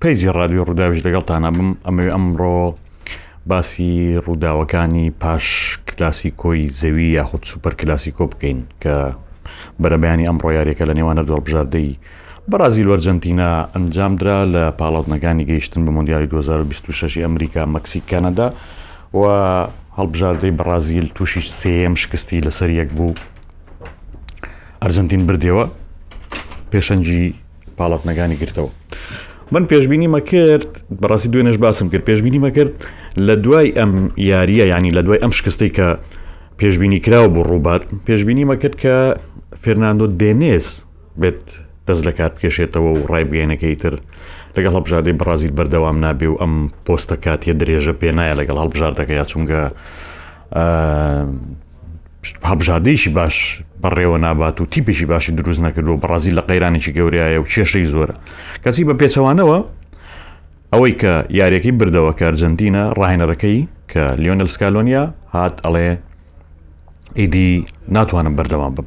پەیجی ڕادیۆ ڕووداویش لەگەڵتانا بم ئەمەوێ ئەمڕۆ باسی ڕووداوەکانی پاش کلاسیکۆی زەوی یاخود سوپەر کلاسیکۆ بکەین کە بەرەبەیانی ئەم ڕۆیارێکە لە نێوانە دۆڵبژاردەی بەرازیل وەرجنتینا ئەنجام درا لە پاڵاوتنەکانی گەیشتن بە مۆندیالی 2026 ئەمریکا مەکسیک کەنەدا و هەڵبژاردەی بەرازیل تووشی سێم شکستی لەسەر یەک بوو ئەرجنتین بردەوە پێشەنجی پاڵەتنەکانی گرتەوە. من پێشببینی مەکرد بەڕاستی دوێنش باسم کرد پێشببینی مەکرد لە دوای ئەم یاریە ینی لە دوای ئەم شکستی کە پێشببینی کراوە بۆ ڕووبات پێشببینی مەکرد کە فێرناندۆ دێنێز بێت دەست لە کار بکێشێتەوە و ڕایبگەینەکەی تر لەگەڵ هەڵبژاردەی بەڕازیل بەردەوام نابێ و ئەم پۆستە کاتیە درێژە پێنایە لەگەڵ هەڵبژاردەکەی چونگە هەڵبژاردەیەکی باش بەڕێوە نابات و تیپێکی باشی دروست نەکردو بەڕازی لە قەیرانێکی گەورەیە و کێشەی زۆرە کەچی بە پێچەوانەوە ئەوەی کە یاریەکەی بردەوە کە ئەرجنتینە ڕاهێنەرەکەی کە لیۆنل سکالۆنیا هات ئەڵێ ئیدی ناتوانم بەردەوام بم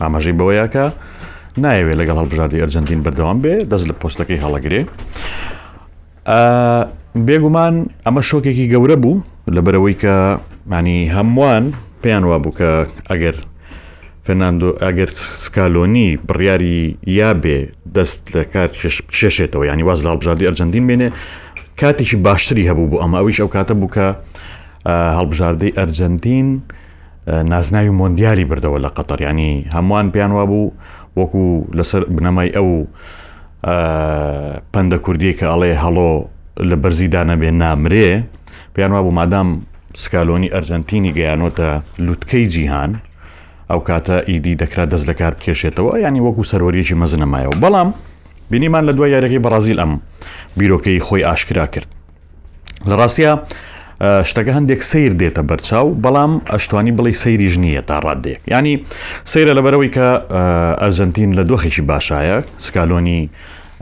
ئاماژەی بەوەیەکە نایەوێت لەگەڵ هەڵبژاردی ئەرجنتین بەردەوام بێ دەست لە پۆستەکەی هەڵەگرێ بێگومان ئەمە شۆکێکی گەورە بوو لەبەرەوەی کە مانی هەمووان پێیان وابوو کە ئەگەر فەرناندۆ ئەگەر سکالۆنی بڕیاری یا بێ دەست لە کار شێشێتەوە ینی واز لە هەڵبژاردی ئەرجەندین بێنێ کاتێکی باشتری هەبوو بۆ ئەمە ئەویش ئەو کاتە بووکە هەڵبژاردەی ئەرجەنتین نازناوی مۆندیالی بردەوە لە قەتەریانی هەمووان پێیان وابوو وەکو لەسەر بنەمای ئەو پەندە کوردی کە ئەڵێ هەڵۆ لە بەرزیدا نەبێ نامرێ پێیان وابوو مادام سکالۆنی ئەرجەنتینی گەیانۆتە لوتکەی جیهان ئەو کاتە ئیدی دەکرا دەست لە کار بکێشێتەوە ینی وەکو سەرۆریەکی مەزنەمایەوە بەڵام بینیمان لە دوای یاریەکەی بەڕازیل ئەم بیرۆکەی خۆی ئاشکرا کرد لە ڕاستە شتەکە هەندێک سیر دێتە بەرچاو بەڵام ئەشتوانی بڵی سەیریش نییە تا ڕادێک ینی سەیرە لەبەرەوەی کە ئەرجنتین لە دۆخێکی باشایە سکالۆنی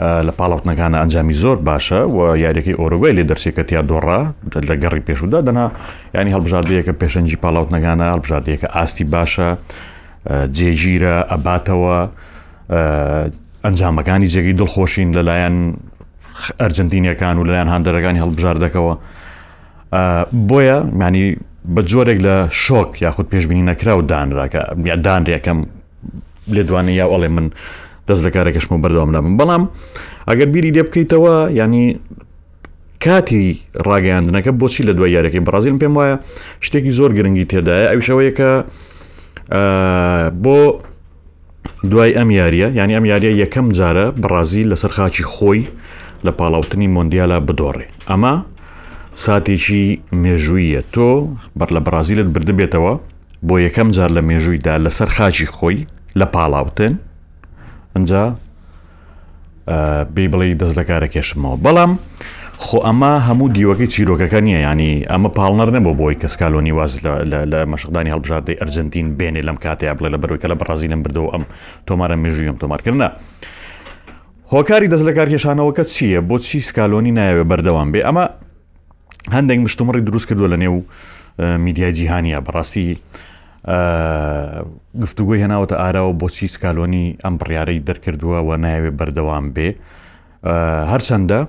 لە پاڵاوتنەکانە ئەنجامی زۆر باشە و یاریەکەی ئۆرۆگای لێ دەرچێکە تیا دۆڕا لە گەڕی پێشودا دەنا ینی هەڵبژاردەیەکە پێشەنجی پاڵاوتنەکانە هەڵبژاردەیەکە ئاستی باشە جێگیرە ئەباتەوە ئەنجامەکانی جێگەی دڵخۆشین لەلایەن ئەرجەنتینیەکان و لەلایەن هاندەرەکانی هەڵبژاردەکەەوە بۆیە مانی بە جۆرێک لە شۆک یاخود پێشببینی نەکرا و دانراکە دانرێکەم لێدوانە یا ئەڵێ من دەست لە کارێکشمە بەردەوام نابم بەڵام ئەگەر بیری لێ بکەیتەوە ینی کاتی ڕاگەیاندنەکە بۆچی لە دوای یارەکەی بەڕازیل پێم وایە شتێکی زۆر گرنگی تێدایە ئەوشەوەیەکە بۆ دوای ئەم یاریە یانی ئەم یاریە یەکەم جارە بەڕازیل لەسەر خاچی خۆی لە پاڵاوتنی مۆندیالا بدۆڕێ ئەمە ساتێکی مێژوویە تۆ بەر لە بەڕازیلت بردبێتەوە بۆ یەکەم جار لە مێژوویدا لەسەر خاچی خۆی لە پاڵاوتن ئەجا بێی بڵێی دەست لە کارە کێشمەوە بەڵام خۆ ئەمە هەموو دیوەکەی چیرۆکەکە نییە ینی ئەمە پاڵنەر نەبوو بۆی کە سکالۆنی واز لە مەشقدانی هەڵبژاردەی ئەرجنتین بێنێ لەم کاتەیە بڵێ لە بەرەوەکە لە بەڕازی لەم بردەوە ئەم تۆمارە مێژویم تۆمارکردە. هۆکاری دەست لە کارکێشانەوەکە چییە بۆچی سکالۆنی نایەوێ بەردەوام بێ ئەمە هەندێک مشتومڕی دروست کردو لە نێو میدیای جیهانیە بەڕاستی گفتوگۆی هێناوەتە ئاراوە بۆچی سکالۆنی ئەم بڕیارەی دەرکردووە و ناوێ بەردەوام بێ هەرچەندە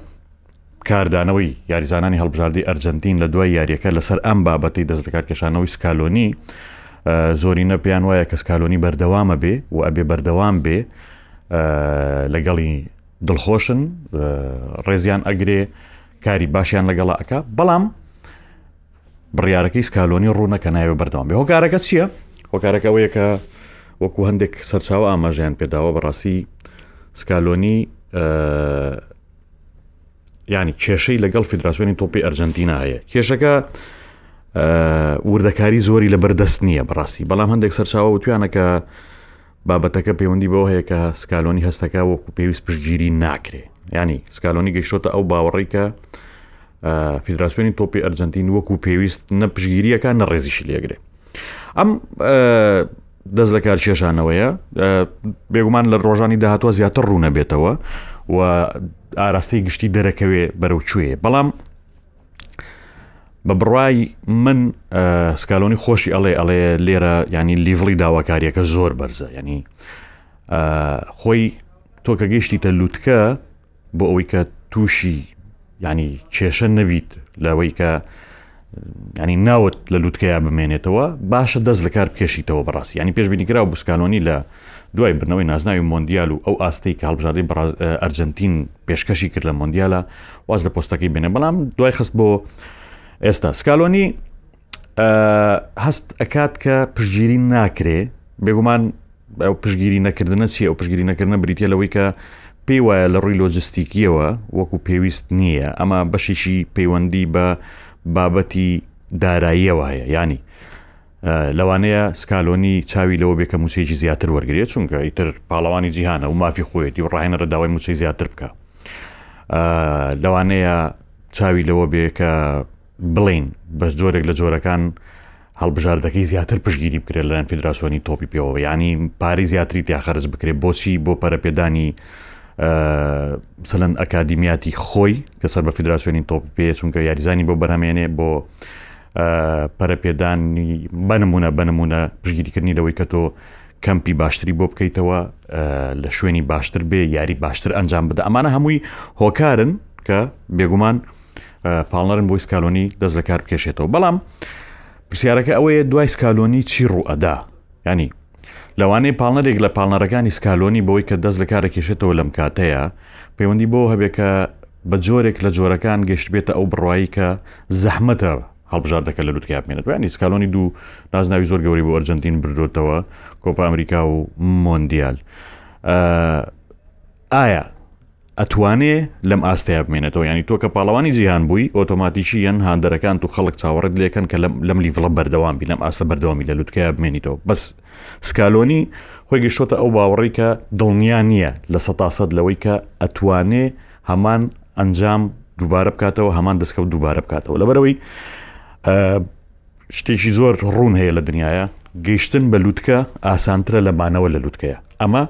کاردانەوەی یاریزانانی هەڵبژاردی ئەرجنتین لە دوای یاریەکە لەسەر ئەم بابەتی دەست لەکار کێشانەوەی سکالۆنی زۆرینە پێیان وایە کە سکالۆنی بەردەوامە بێ و ئەبێ بەردەوام بێ لەگەڵی دڵخۆشن ڕێزیان ئەگرێ کاری باشیان لەگەڵا ئەک بەڵام بڕیارەکەی سکالۆنی ڕوونە کە ناوێ بەردەوام بێ هۆکارەکە چییە؟ هۆکارەکە ئەوەیە کە وەکو هەندێک سەرچاوە ئاماژیان پێداوە بەڕاستی سکالۆنی ینی کێشەی لەگەڵ فیدراسیۆنی تۆپی ئەرجنتینا هەیە کێشەکە وردەکاری زۆری لە بەردەست نییە بەڕاستی بەڵام هەندێک سەرچاوە وتویانە کە بابەتەکە پەیوەندی بەوە هەیە کە سکالۆنی هەستەکە وەکو پێویست پشتگیری ناکرێ ینی سکالۆنی گەشتۆتە ئەو باوەڕی کە فیدراسیۆنی تۆپی ئەرجنتین وەکو پێویست نە پشگیریەکە نە ڕێزیشی لێگرێ ئەم دەست لە کار کێشانەوەیە بێگومان لە ڕۆژانی داهاتوە زیاتر ڕوونە بێتەوە و ئاراستەی گشتی دەرەکەوێ بەرەو کوێ بەڵام بە بڕای من سکالۆنی خۆشی ئەڵێ ئەڵێ لێرە ینی لیڤڵی داواکاریەکە زۆر بەرزە ینی خۆی تۆ کە گەشتی تە لووتکە بۆ ئەوەی کە تووشی ینی کێشە نەبیت لەوەی کە ینی ناوت لە لووتکەیە بمێنێتەوە باشە دەست لە کار بکێشیتەوە بەڕاستی ینی پێشبینی کرا و بسکالۆنی لە دوای بنەوەی نازناوی مۆندیال و ئەو ئاستی کە هەڵبژاردەی ئەرجنتین پێشکەشی کرد لە مۆندیالە واز لە پۆستەکەی بنێ بەڵام دوای خست بۆ ئێستا سکالۆنی هەست ئەکات کە پشگیری ناکرێ بێگومان ئەو پشگیری نەکردنە چی ئەو پشگیری نەکردنە بریتە لەوەی کە پێی وایە لە ڕووی لۆجستیکیەوە وەکو پێویست نییە ئەمە بەشێکی پەیوەندی بە بابەتی داراییەوە هەیە ینی لەوانەیە سکالۆنی چاوی لەوە بێ کە مووچەیەکی زیاتر وەرگرێت چونکە ئیتر پاڵەوانی جیهانە و مافی خۆیەتی و ڕاهێنەرە داوای مووچەی زیاتر بکە لەوانەیە چاوی لەوە بێ کە بڵین بە جۆرێک لە جۆرەکان هەڵبژاردەکەی زیاتر پشگیری بکرێت لەەن فیدراسۆنی تۆپی پێوە ینی پارەی زیاتری تیا خەرج بکرێت بۆچی بۆ پەرەپێدانی سەلەن ئەکادیمیاتی خۆی کە سەر بە فیدراسیۆنی تۆپ پێ چونکە یاریزانی بۆ بەرهمێنێ بۆ پەرەپێدانی بە نمونە بە نمونە پشگیریکردنی لەوەی کە تۆ کەمپی باشتری بۆ بکەیتەوە لە شوێنی باشتر بێ یاری باشتر ئەنجام بدە ئەمانە هەمووی هۆکارن کە بێگومان پاڵنەرن بۆی سکالۆنی دەست لە کار بکێشێتەوە بەڵام پرسیارەکە ئەوەیە دوای سکالۆنی چی ڕوو ئەدا ینی لەوانەیە پاڵنەرێک لە پاڵنەرەکانی سکالۆنی بەوەی کە دەست لەکار دەکێشێتەوە لەم کاتەیە، پەیوەندی بەوە هەبێت کە بە جۆرێک لە جۆرەکان گەیشتبێتە ئەو بڕوایەی کە زەحمەتە هەڵبژاردەکە لە لوتکەیا بمێنێت. بەیانی سکالۆنی دوو نازناوی زۆر گەورەی بۆ ئەرجەنتین بردۆتەوە، کۆپا ئەمریکا و مۆندیال. ئایا ئەتوانێ لەم ئاستەیا بمێنێتەوە یانی تۆ کە پاڵەوانی جیهان بووی ئۆتۆماتیکی یەن هاندەرەکان تو خەڵک چاوەڕێت لێکەن کە لەم لەم لیڤڵە بەردەوام بی لەم ئاستە بەردەوامی لە لوتکەیا بمێنیتەوە بەس سکالۆنی خۆی گەشتۆتە ئەو باوەڕی کە دڵنیا نییە لە سە تا سەد لەوەی کە ئەتوانێ هەمان ئەنجام دووبارە بکاتەوە هەمان دەستکەوت دووبارە بکاتەوە لەبەرەوەی شتێکی زۆر ڕوون هەیە لە دنیایا گەیشتن بە لوتکە ئاسانترە لە مانەوە لە لوتکەیە ئەمە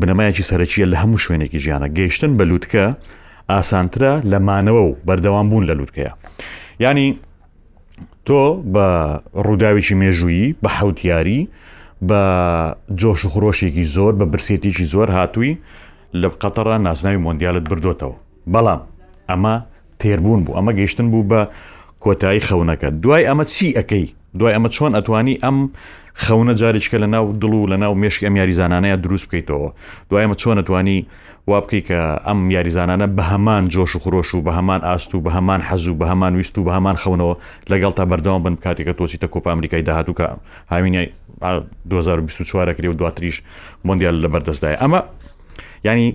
بنەمایەکی سەرەکیە لە هەموو شوێنێکی ژیانە گەیشتن بە لوتکە ئاسانترە لە مانەوە و بەردەوام بوون لە لوتکەیە ینی تۆ بە ڕووداوێکی مێژوویی بە حوتیاری بە جۆش و خرۆشێکی زۆر بە برسێتێکی زۆر هاتووی لە قەتەڕان نازناوی مۆندیالت بردوێتەوە بەڵام ئەمە تێربوون بوو ئەمە گەیشتن بوو بە کۆتایی خەونەکە دوای ئەمە چی ئەەکەی دوای ئەمە چۆن ئەتوانی ئەم خەونە جاریچکە لە ناو دڵ و لە ناو مشک ئەم یاریزانانەیە دروست بکەیتەوە دوای ئەمە چۆن ئەتوانی وا بکەی کە ئەم یاریزانانە بە هەمان جۆش و خرۆش و بە هەمان ئاست و بە هەمان حەز و بە هەمان ویست و بە هەمان خەونەوە لەگەڵ تا بەردەوام بن کاتێکە تۆچیتە کۆپ ئەمریکای داهاتووکە هاوینای 2024 کرێ و دواتریش مندیال لە بەردەستدای ئەمە ینی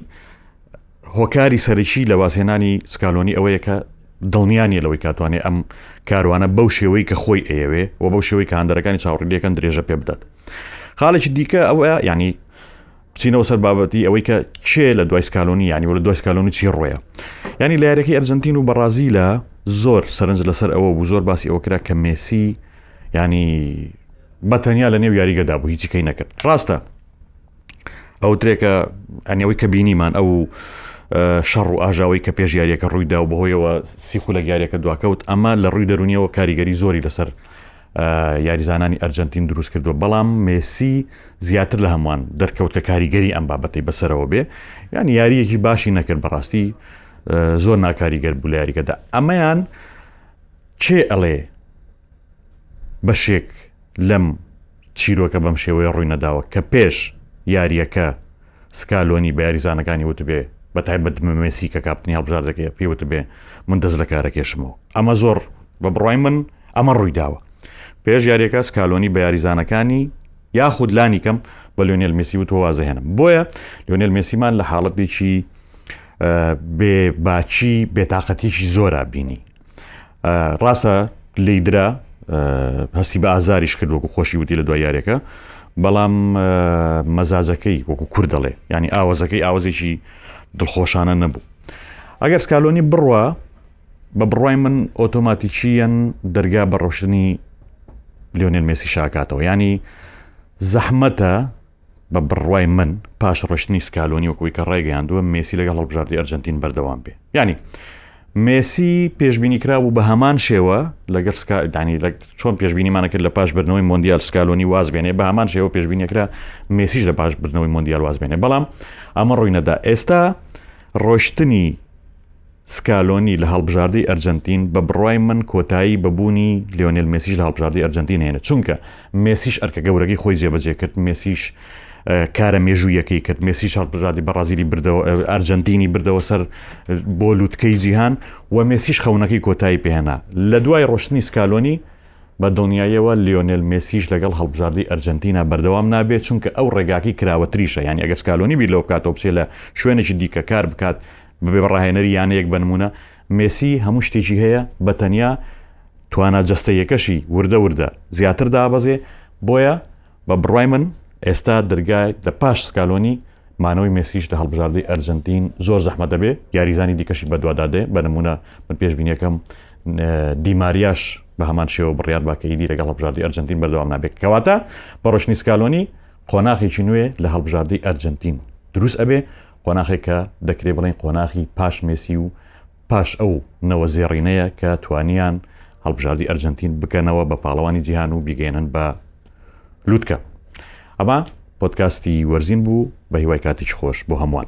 هۆکاری سەرەکی لە وازهێنانی سکالۆنی ئەوەیە کە دڵنیا نیە لەوەی کاتوانێ ئەم کاروانە بەو شێوەی کە خۆی ئەیەوێ و بەو شێوەی کە هەندەرەکانی چاوەڕیدەکەن درێژە پێ بدات خاڵێکی دیکە ئەوە ینی بچینەوە سەر بابەتی ئەوەی کە چێ لە دوای سکالۆنی ینی وە لە دوای سکالۆنی چی ڕۆیە ینی لە یارەکەی ئەرجنتین و بەڕازی لە زۆر سەرنج لەسەر ئەوە بوو زۆر باسی ئەوە کرا کە مێسی ینی بەتەنیا لە نێو یاریگەدا بوو هیچیکەی نەکرد ڕاستە ئەو درێکە ئەنیەوەی کە بینیمان ئەو شەڕ و ئاژاوی کە پێش یاریەکە ڕوویدا و بەهۆیەوە سیخو لە یاریەکە دواکەوت ئەمە لە ڕووی دەرونیەوە کاریگەری زۆری لەسەر یاریزانانی ئەرجنتین دروست کردو بەڵام مێسی زیاتر لە هەمووان دەرکەوت کە کاریگەری ئەم بابەتی بەسەرەوە بێ یان یاریەکی باشی نەکرد بەڕاستی زۆر ناکاریگەر بوو لە یاریگەدا ئەمەیان چێ ئەڵێ بەشێک لەم چیرۆکە بەم شێوەیە ڕووینەداوە کە پێش یارییەکە سکالۆنی بە یاریزانەکانی وتبێ، بەتایبەت بە مێسی کە کاپتنی هەڵبژاردەکەیە، پێی وتبێ من دەست لە کارەکێشمەوە. ئەمە زۆر بە بڕوای من ئەمە ڕوویداوە. پێش یارییەکە سکالۆنی بە یاریزانەکانی یاخود لانی کەم بە لیۆنێل مێسی وتوە وازهێنم. بۆیە لیۆنێل مێسیمان لە حاڵەتێکی بێ باچی بێتاقەتیی زۆرا بینی. ڕاستە لی درا هەستی بە ئازاریش کرد وەکو خۆشی وتی لە دوای یاریەکە بەڵام مەزاجەکەی وەکو کورد دەڵێ ینی ئاوازەکەی ئاوازێکی دڵخۆشانە نەبوو ئەگەر سکالۆنی بڕە بە بڕای من ئۆتۆماتیکیەن دەرگا بە ڕۆشتنی لیۆنێن مێسی شاکاتەوە ینی زەحمەتە بە بڕوای من پاش ڕشتنی سکالۆنی وەکوی کە ڕایگەیاندووە مێسی لەگەڵ هەڵبژاردی ئەرجنتین بەردەوام بێ ینی مێسی پێشببینی کرا بوو بە هەمان شێوە لەگەر سکدانی لە چۆن پێشببینیمانە کرد لە پاش بردنەوەی مۆندیال سکالۆنی وازبێنێ بە هەمان شێوە پێشببینیکرا مێسیش لە پاش بردنەوەی مۆندیال وازبێنێ بەڵام ئەمە ڕووینەدا ئێستا ڕۆشتنی سکالۆنی لە هەڵبژاردەی ئەرجەنتین، بە بڕوای من کۆتایی بە بوونی لیۆنێل مێسیش لە هەڵبژاردەی ئەرجەنتین ئەهێنێت، چونکە مێسیش ئەرکە گەورەکەی خۆی جێبەجێ کرد، مێسیش کارە مێژووییەکەی کرد، مێسیش هەڵبژاردەی بەڕازیلی بردەوە، ئەرجەنتینی بردەوە سەر بۆ لووتکەی جیهان و مێسیش خەونەکەی کۆتایی پێهێنا. لە دوای ڕۆشتنی سکالۆنی، بە دڵنیاییەوە لیۆنێل مێسیش لەگەڵ هەڵبژاردەی ئەرجەنتینا بەردەوام نابێت، چونکە ئەو ڕێگاکەی کراوەتریشە، یانی ئەگەر سکالۆنی بیر لەوە بکاتەوە بچێت لە شوێنێکی دیکە کار بکات، ببێ بە ڕاهێنەری یانەیەک بە نموونە مێسی هەموو شتێکی هەیە بە تەنیا توانا جەستەیەکەشی وردە وردە زیاتر دابەزێ بۆیە بە بڕای من ئێستا دەرگای لە پاش سکالۆنی مانەوەی مێسیش لە هەڵبژاردەی ئەرجنتین زۆر زەحمە دەبێ یاریزانی دیکەشی بەدوادادێ بە نمونە من پێشبینیەکەم دیماریاش بە هەمان شێوە بڕیار باکەیدی لەگەڵ هەڵبژاردی ئەرجنتین بەردەوام نابێت کەواتە بە ڕۆشنی سکالۆنی قۆناخێکی نوێ لە هەڵبژاردەی ئەرجنتین دروست ئەبێ قۆناخێک کە دەکرێ بڵێن قۆناخی پاش مێسی و پاش ئەو نەوە زێڕینەیە کە توانیان هەڵبژاردی ئەرجنتین بکەنەوە بە پاڵەوانی جیهان و بیگەێنن بە لووتکە ئەمە پۆتکاستی وەرزین بوو بە هیوای کاتیش خۆش بۆ هەمووان.